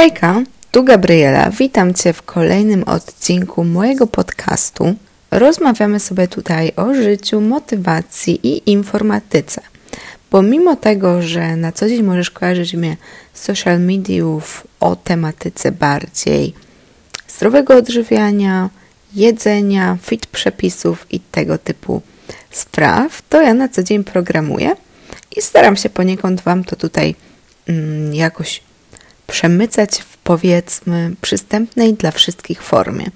Hejka, tu Gabriela. Witam Cię w kolejnym odcinku mojego podcastu. Rozmawiamy sobie tutaj o życiu, motywacji i informatyce. Pomimo tego, że na co dzień możesz kojarzyć mnie z social mediów o tematyce bardziej zdrowego odżywiania, jedzenia, fit przepisów i tego typu spraw, to ja na co dzień programuję i staram się poniekąd Wam to tutaj mm, jakoś przemycać w powiedzmy przystępnej dla wszystkich formie.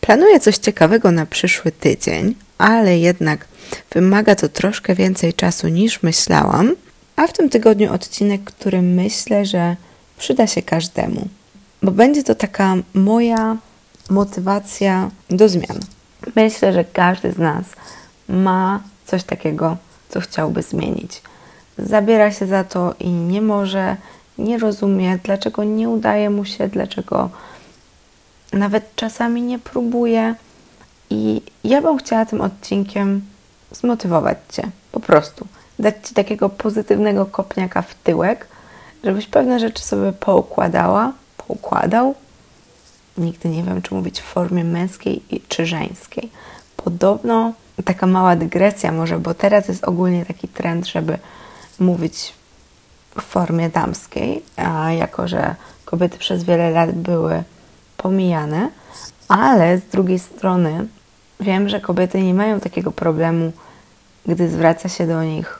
Planuję coś ciekawego na przyszły tydzień, ale jednak wymaga to troszkę więcej czasu niż myślałam, a w tym tygodniu odcinek, który myślę, że przyda się każdemu, bo będzie to taka moja motywacja do zmian. Myślę, że każdy z nas ma coś takiego, co chciałby zmienić. Zabiera się za to i nie może, nie rozumie, dlaczego nie udaje mu się, dlaczego nawet czasami nie próbuje. I ja bym chciała tym odcinkiem zmotywować Cię, po prostu. Dać Ci takiego pozytywnego kopniaka w tyłek, żebyś pewne rzeczy sobie poukładała, poukładał. Nigdy nie wiem, czy mówić w formie męskiej czy żeńskiej. Podobno taka mała dygresja może, bo teraz jest ogólnie taki trend, żeby mówić w formie damskiej, a jako że kobiety przez wiele lat były pomijane, ale z drugiej strony wiem, że kobiety nie mają takiego problemu, gdy zwraca się do nich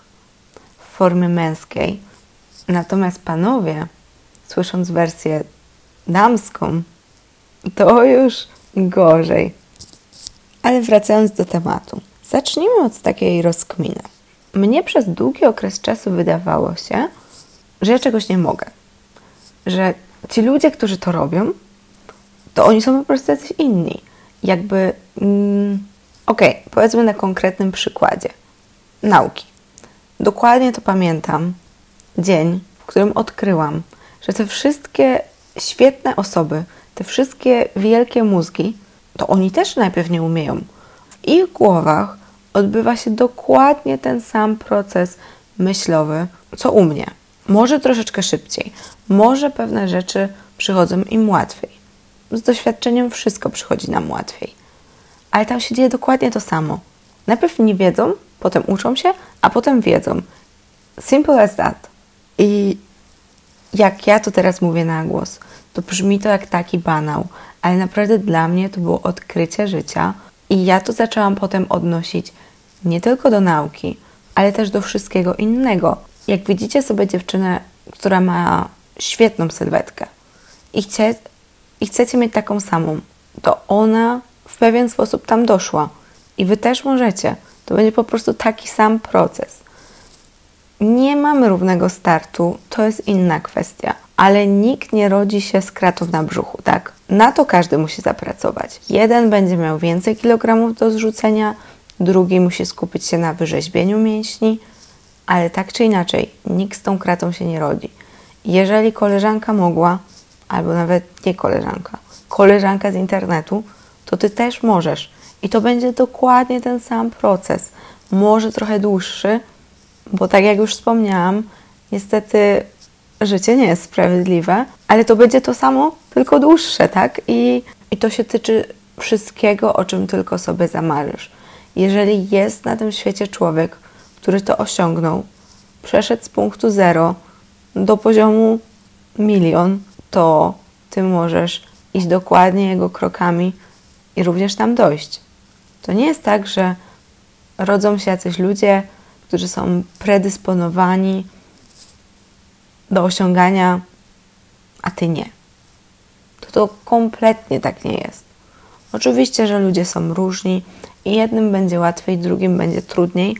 w formie męskiej. Natomiast panowie, słysząc wersję damską, to już gorzej. Ale wracając do tematu, zacznijmy od takiej rozkminy. Mnie przez długi okres czasu wydawało się, że ja czegoś nie mogę. Że ci ludzie, którzy to robią, to oni są po prostu jacyś inni. Jakby, mm, okej, okay, powiedzmy na konkretnym przykładzie nauki. Dokładnie to pamiętam dzień, w którym odkryłam, że te wszystkie świetne osoby, te wszystkie wielkie mózgi, to oni też najpierw nie umieją. W ich głowach odbywa się dokładnie ten sam proces myślowy, co u mnie. Może troszeczkę szybciej, może pewne rzeczy przychodzą im łatwiej. Z doświadczeniem wszystko przychodzi nam łatwiej. Ale tam się dzieje dokładnie to samo. Najpierw nie wiedzą, potem uczą się, a potem wiedzą. Simple as that. I jak ja to teraz mówię na głos, to brzmi to jak taki banał, ale naprawdę dla mnie to było odkrycie życia i ja to zaczęłam potem odnosić nie tylko do nauki, ale też do wszystkiego innego. Jak widzicie sobie dziewczynę, która ma świetną sylwetkę i, chcie, i chcecie mieć taką samą, to ona w pewien sposób tam doszła i wy też możecie. To będzie po prostu taki sam proces. Nie mamy równego startu, to jest inna kwestia, ale nikt nie rodzi się z kratą na brzuchu, tak? Na to każdy musi zapracować. Jeden będzie miał więcej kilogramów do zrzucenia, drugi musi skupić się na wyrzeźbieniu mięśni, ale tak czy inaczej, nikt z tą kratą się nie rodzi. Jeżeli koleżanka mogła, albo nawet nie koleżanka, koleżanka z internetu, to ty też możesz. I to będzie dokładnie ten sam proces. Może trochę dłuższy, bo tak jak już wspomniałam, niestety życie nie jest sprawiedliwe, ale to będzie to samo, tylko dłuższe, tak? I, i to się tyczy wszystkiego, o czym tylko sobie zamarzysz. Jeżeli jest na tym świecie człowiek, który to osiągnął, przeszedł z punktu zero do poziomu milion, to ty możesz iść dokładnie jego krokami i również tam dojść. To nie jest tak, że rodzą się jacyś ludzie, którzy są predysponowani do osiągania, a ty nie. To to kompletnie tak nie jest. Oczywiście, że ludzie są różni i jednym będzie łatwiej, drugim będzie trudniej,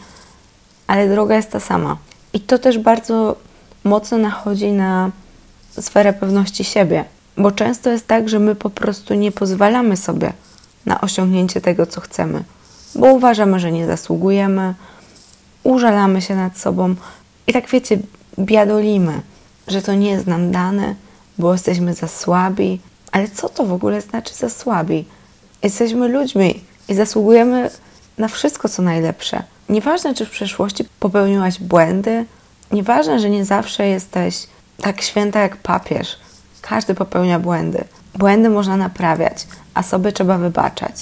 ale droga jest ta sama. I to też bardzo mocno nachodzi na sferę pewności siebie, bo często jest tak, że my po prostu nie pozwalamy sobie na osiągnięcie tego, co chcemy, bo uważamy, że nie zasługujemy, użalamy się nad sobą i tak wiecie, biadolimy, że to nie jest nam dane, bo jesteśmy za słabi. Ale co to w ogóle znaczy za słabi? Jesteśmy ludźmi i zasługujemy na wszystko, co najlepsze. Nieważne, czy w przeszłości popełniłaś błędy, nieważne, że nie zawsze jesteś tak święta jak papież. Każdy popełnia błędy. Błędy można naprawiać, a sobie trzeba wybaczać.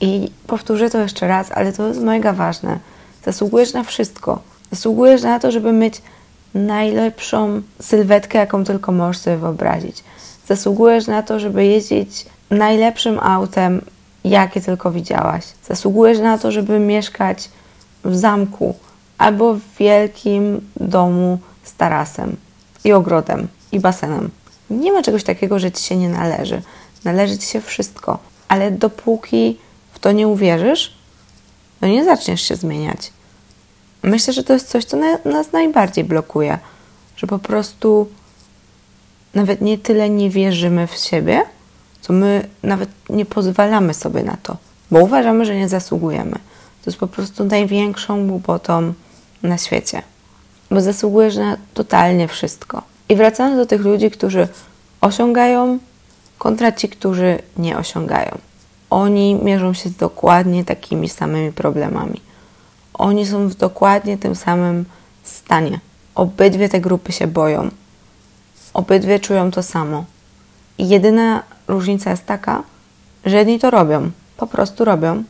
I powtórzę to jeszcze raz, ale to jest mega ważne. Zasługujesz na wszystko. Zasługujesz na to, żeby mieć najlepszą sylwetkę, jaką tylko możesz sobie wyobrazić. Zasługujesz na to, żeby jeździć najlepszym autem, jakie tylko widziałaś. Zasługujesz na to, żeby mieszkać w zamku albo w wielkim domu z tarasem i ogrodem i basenem. Nie ma czegoś takiego, że ci się nie należy. Należy ci się wszystko, ale dopóki w to nie uwierzysz, to nie zaczniesz się zmieniać. Myślę, że to jest coś, co nas najbardziej blokuje, że po prostu nawet nie tyle nie wierzymy w siebie, co my nawet nie pozwalamy sobie na to, bo uważamy, że nie zasługujemy. To jest po prostu największą głupotą na świecie, bo zasługujesz na totalnie wszystko. I wracając do tych ludzi, którzy osiągają, kontra ci, którzy nie osiągają. Oni mierzą się z dokładnie takimi samymi problemami. Oni są w dokładnie tym samym stanie. Obydwie te grupy się boją. Obydwie czują to samo. Jedyna różnica jest taka, że jedni to robią, po prostu robią,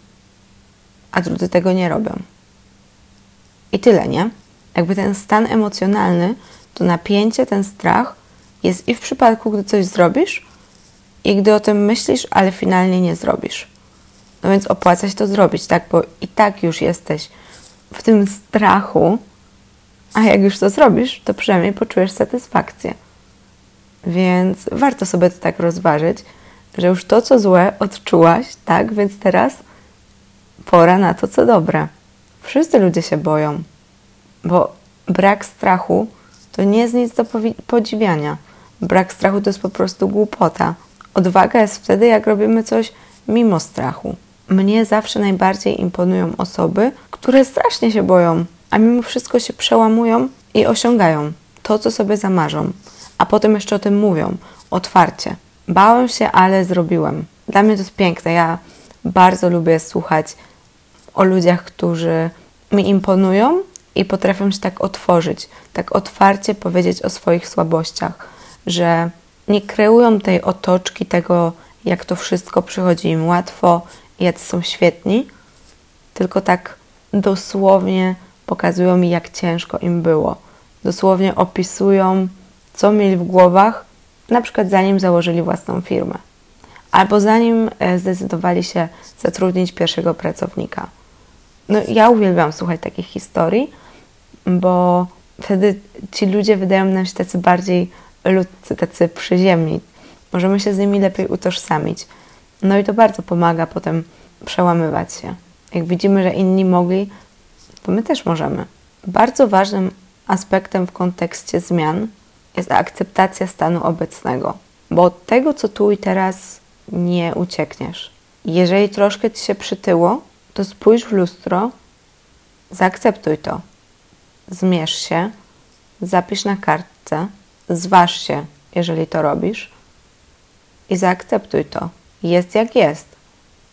a drudzy tego nie robią. I tyle, nie? Jakby ten stan emocjonalny, to napięcie, ten strach jest i w przypadku, gdy coś zrobisz, i gdy o tym myślisz, ale finalnie nie zrobisz. No więc opłaca się to zrobić, tak? Bo i tak już jesteś w tym strachu, a jak już to zrobisz, to przynajmniej poczujesz satysfakcję. Więc warto sobie to tak rozważyć, że już to, co złe, odczułaś, tak? Więc teraz pora na to, co dobre. Wszyscy ludzie się boją, bo brak strachu to nie jest nic do podziwiania. Brak strachu to jest po prostu głupota. Odwaga jest wtedy, jak robimy coś mimo strachu. Mnie zawsze najbardziej imponują osoby, które strasznie się boją, a mimo wszystko się przełamują i osiągają to, co sobie zamarzą, a potem jeszcze o tym mówią otwarcie. Bałem się, ale zrobiłem. Dla mnie to jest piękne. Ja bardzo lubię słuchać o ludziach, którzy mi imponują i potrafią się tak otworzyć, tak otwarcie powiedzieć o swoich słabościach, że nie kreują tej otoczki tego, jak to wszystko przychodzi im łatwo, jacy są świetni, tylko tak dosłownie pokazują mi, jak ciężko im było. Dosłownie opisują, co mieli w głowach, na przykład zanim założyli własną firmę, albo zanim e, zdecydowali się zatrudnić pierwszego pracownika. No, ja uwielbiam słuchać takich historii, bo wtedy ci ludzie wydają nam się tacy bardziej ludzcy, tacy przyziemni. Możemy się z nimi lepiej utożsamić. No i to bardzo pomaga potem przełamywać się. Jak widzimy, że inni mogli, to my też możemy. Bardzo ważnym aspektem w kontekście zmian jest akceptacja stanu obecnego, bo od tego, co tu i teraz, nie uciekniesz. Jeżeli troszkę ci się przytyło, to spójrz w lustro, zaakceptuj to. Zmierz się, zapisz na kartce, zważ się, jeżeli to robisz i zaakceptuj to. Jest jak jest.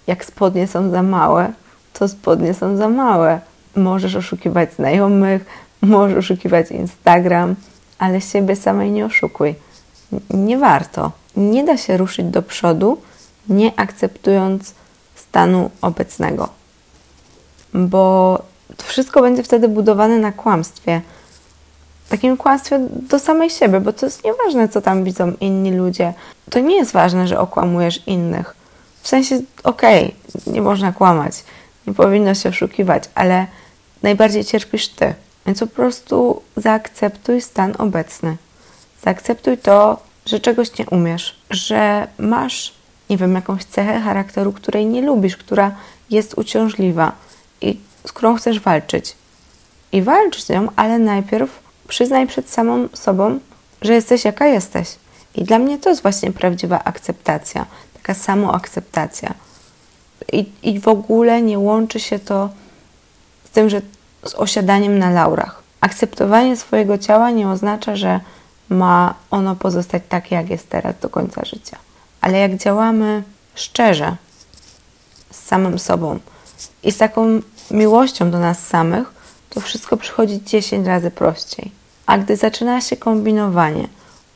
Jak spodnie są za małe, to spodnie są za małe. Możesz oszukiwać znajomych, możesz oszukiwać Instagram, ale siebie samej nie oszukuj. Nie warto. Nie da się ruszyć do przodu, nie akceptując stanu obecnego. Bo to wszystko będzie wtedy budowane na kłamstwie. Takim kłamstwie do samej siebie, bo to jest nieważne, co tam widzą inni ludzie. To nie jest ważne, że okłamujesz innych. W sensie, okej, okay, nie można kłamać, nie powinno się oszukiwać, ale najbardziej cierpisz ty. Więc po prostu zaakceptuj stan obecny. Zaakceptuj to, że czegoś nie umiesz, że masz, nie wiem, jakąś cechę charakteru, której nie lubisz, która jest uciążliwa i z którą chcesz walczyć. I walcz z nią, ale najpierw przyznaj przed samą sobą, że jesteś jaka jesteś. I dla mnie to jest właśnie prawdziwa akceptacja, taka samoakceptacja. I, I w ogóle nie łączy się to z tym, że z osiadaniem na laurach. Akceptowanie swojego ciała nie oznacza, że ma ono pozostać takie, jak jest teraz do końca życia. Ale jak działamy szczerze z samym sobą i z taką miłością do nas samych, to wszystko przychodzi 10 razy prościej. A gdy zaczyna się kombinowanie,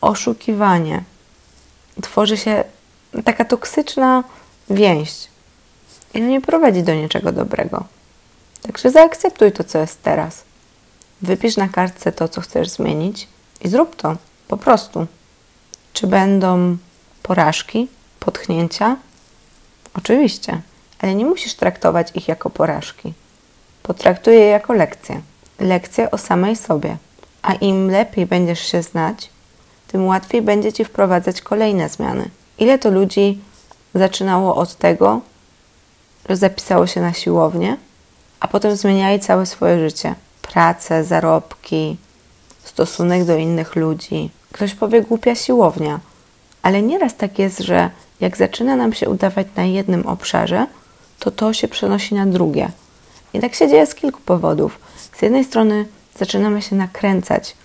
oszukiwanie. Tworzy się taka toksyczna więź. I nie prowadzi do niczego dobrego. Także zaakceptuj to, co jest teraz. Wypisz na kartce to, co chcesz zmienić i zrób to. Po prostu. Czy będą porażki, potknięcia? Oczywiście, ale nie musisz traktować ich jako porażki. Potraktuj je jako lekcje. Lekcje o samej sobie. A im lepiej będziesz się znać, tym łatwiej będzie ci wprowadzać kolejne zmiany. Ile to ludzi zaczynało od tego, że zapisało się na siłownię, a potem zmieniali całe swoje życie. Pracę, zarobki, stosunek do innych ludzi. Ktoś powie głupia siłownia, ale nieraz tak jest, że jak zaczyna nam się udawać na jednym obszarze, to to się przenosi na drugie. I tak się dzieje z kilku powodów. Z jednej strony zaczynamy się nakręcać,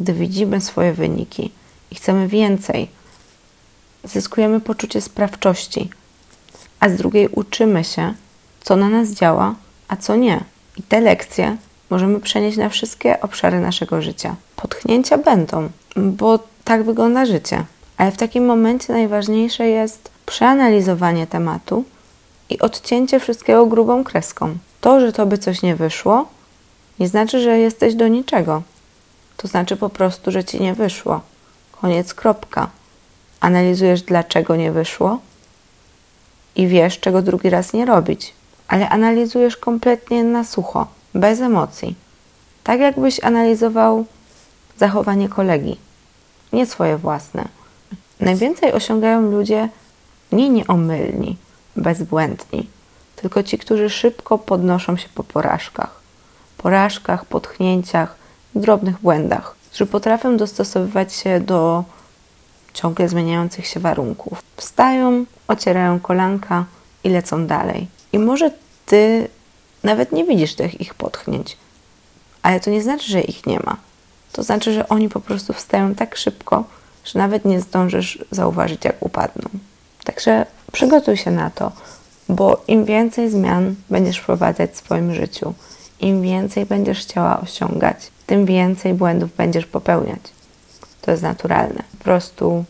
gdy widzimy swoje wyniki i chcemy więcej. Zyskujemy poczucie sprawczości, a z drugiej uczymy się, co na nas działa, a co nie. I te lekcje możemy przenieść na wszystkie obszary naszego życia. Potknięcia będą, bo tak wygląda życie. Ale w takim momencie najważniejsze jest przeanalizowanie tematu i odcięcie wszystkiego grubą kreską. To, że tobie coś nie wyszło, nie znaczy, że jesteś do niczego. To znaczy po prostu, że ci nie wyszło. Koniec, kropka. Analizujesz, dlaczego nie wyszło i wiesz, czego drugi raz nie robić. Ale analizujesz kompletnie na sucho, bez emocji. Tak jakbyś analizował zachowanie kolegi, nie swoje własne. Najwięcej osiągają ludzie nie nieomylni, bezbłędni, tylko ci, którzy szybko podnoszą się po porażkach. Porażkach, potknięciach, drobnych błędach, którzy potrafią dostosowywać się do ciągle zmieniających się warunków. Wstają, ocierają kolanka i lecą dalej. I może ty nawet nie widzisz tych ich potknięć, ale to nie znaczy, że ich nie ma. To znaczy, że oni po prostu wstają tak szybko, że nawet nie zdążysz zauważyć, jak upadną. Także przygotuj się na to, bo im więcej zmian będziesz wprowadzać w swoim życiu, im więcej będziesz chciała osiągać, tym więcej błędów będziesz popełniać. To jest naturalne. Po prostu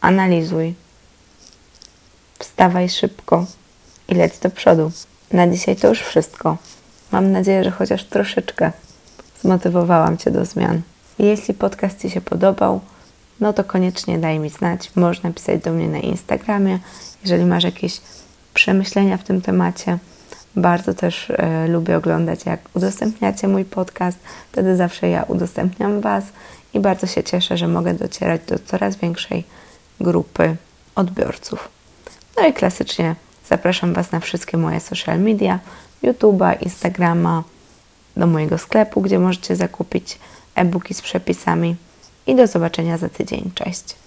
analizuj, wstawaj szybko i leć do przodu. Na dzisiaj to już wszystko. Mam nadzieję, że chociaż troszeczkę zmotywowałam Cię do zmian. Jeśli podcast Ci się podobał, no to koniecznie daj mi znać. Można pisać do mnie na Instagramie, jeżeli masz jakieś przemyślenia w tym temacie. Bardzo też e, lubię oglądać, jak udostępniacie mój podcast. Wtedy zawsze ja udostępniam Was i bardzo się cieszę, że mogę docierać do coraz większej grupy odbiorców. No i klasycznie zapraszam Was na wszystkie moje social media, YouTube'a, Instagrama, do mojego sklepu, gdzie możecie zakupić e-booki z przepisami i do zobaczenia za tydzień. Cześć!